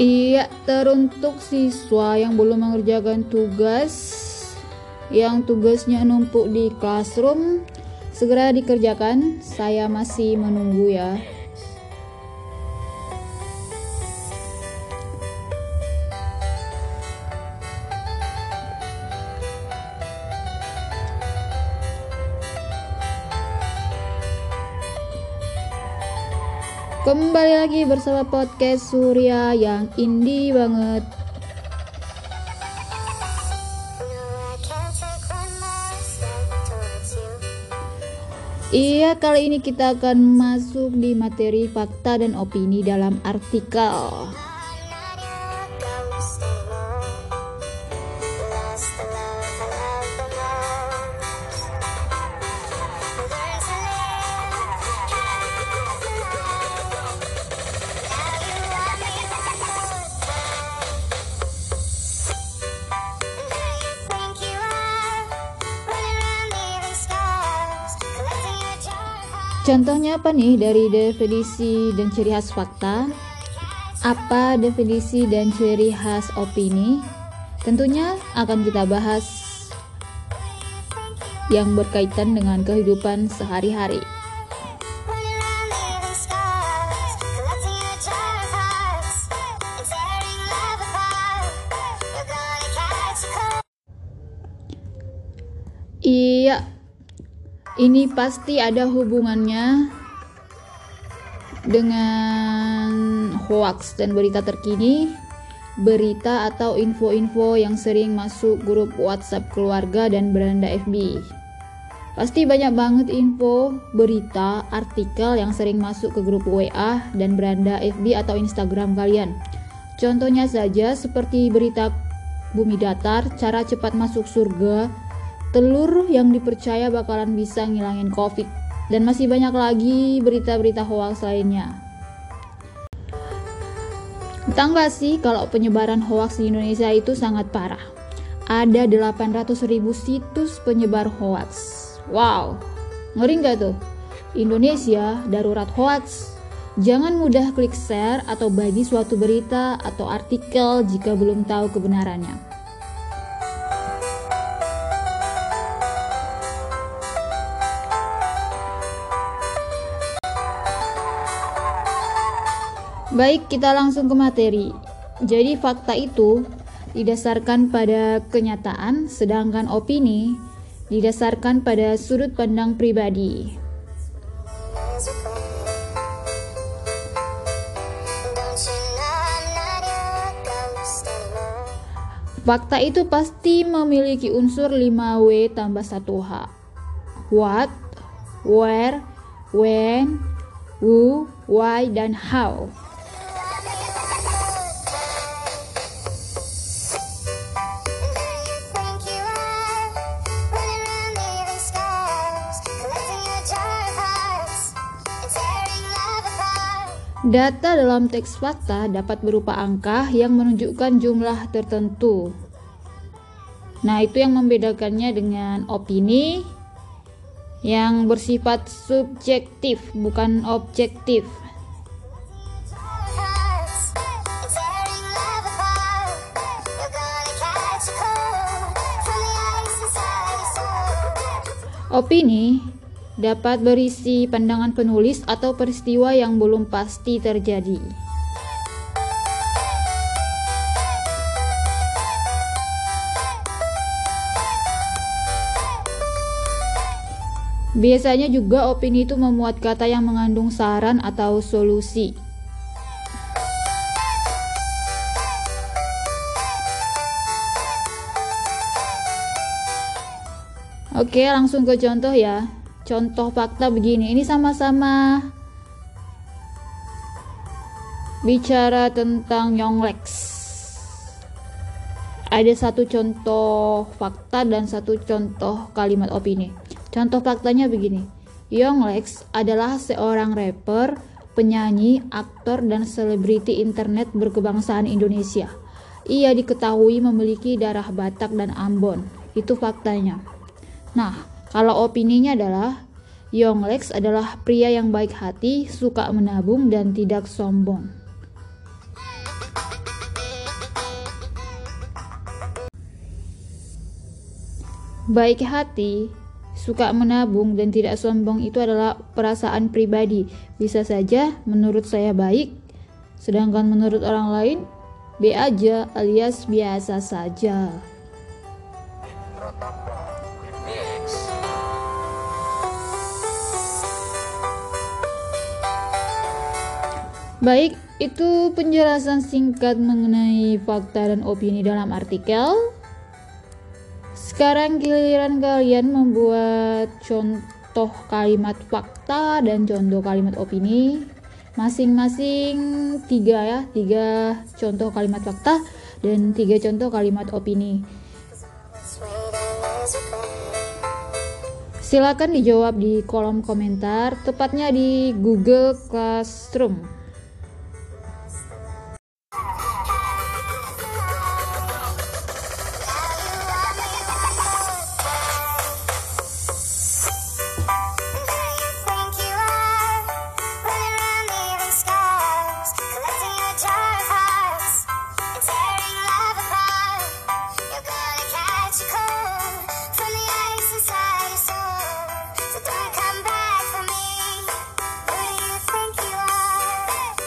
Iya, teruntuk siswa yang belum mengerjakan tugas yang tugasnya numpuk di classroom segera dikerjakan. Saya masih menunggu ya. Kembali lagi bersama podcast Surya yang indie banget. Iya, kali ini kita akan masuk di materi fakta dan opini dalam artikel. Contohnya apa nih dari definisi dan ciri khas fakta? Apa definisi dan ciri khas opini? Tentunya akan kita bahas yang berkaitan dengan kehidupan sehari-hari. Iya, ini pasti ada hubungannya dengan hoax dan berita terkini, berita atau info-info yang sering masuk grup WhatsApp keluarga dan beranda FB. Pasti banyak banget info, berita, artikel yang sering masuk ke grup WA dan beranda FB atau Instagram kalian. Contohnya saja seperti berita bumi datar, cara cepat masuk surga, telur yang dipercaya bakalan bisa ngilangin covid. Dan masih banyak lagi berita-berita hoax lainnya. Tahu gak sih kalau penyebaran hoax di Indonesia itu sangat parah? Ada 800 ribu situs penyebar hoax. Wow. Ngeri gak tuh? Indonesia darurat hoax. Jangan mudah klik share atau bagi suatu berita atau artikel jika belum tahu kebenarannya. Baik, kita langsung ke materi. Jadi fakta itu didasarkan pada kenyataan, sedangkan opini didasarkan pada sudut pandang pribadi. Fakta itu pasti memiliki unsur 5W tambah 1H. What, where, when, who, why, dan how. Data dalam teks fakta dapat berupa angka yang menunjukkan jumlah tertentu. Nah, itu yang membedakannya dengan opini yang bersifat subjektif, bukan objektif. Opini dapat berisi pandangan penulis atau peristiwa yang belum pasti terjadi. Biasanya juga opini itu memuat kata yang mengandung saran atau solusi. Oke, langsung ke contoh ya contoh fakta begini ini sama-sama bicara tentang Yonglex ada satu contoh fakta dan satu contoh kalimat opini contoh faktanya begini Yonglex adalah seorang rapper penyanyi, aktor, dan selebriti internet berkebangsaan Indonesia. Ia diketahui memiliki darah Batak dan Ambon. Itu faktanya. Nah, kalau opininya adalah Young Lex adalah pria yang baik hati, suka menabung dan tidak sombong. Baik hati, suka menabung dan tidak sombong itu adalah perasaan pribadi. Bisa saja menurut saya baik, sedangkan menurut orang lain B aja alias biasa saja. Baik, itu penjelasan singkat mengenai fakta dan opini dalam artikel. Sekarang giliran kalian membuat contoh kalimat fakta dan contoh kalimat opini. Masing-masing tiga ya, tiga contoh kalimat fakta dan tiga contoh kalimat opini. Silakan dijawab di kolom komentar, tepatnya di Google Classroom.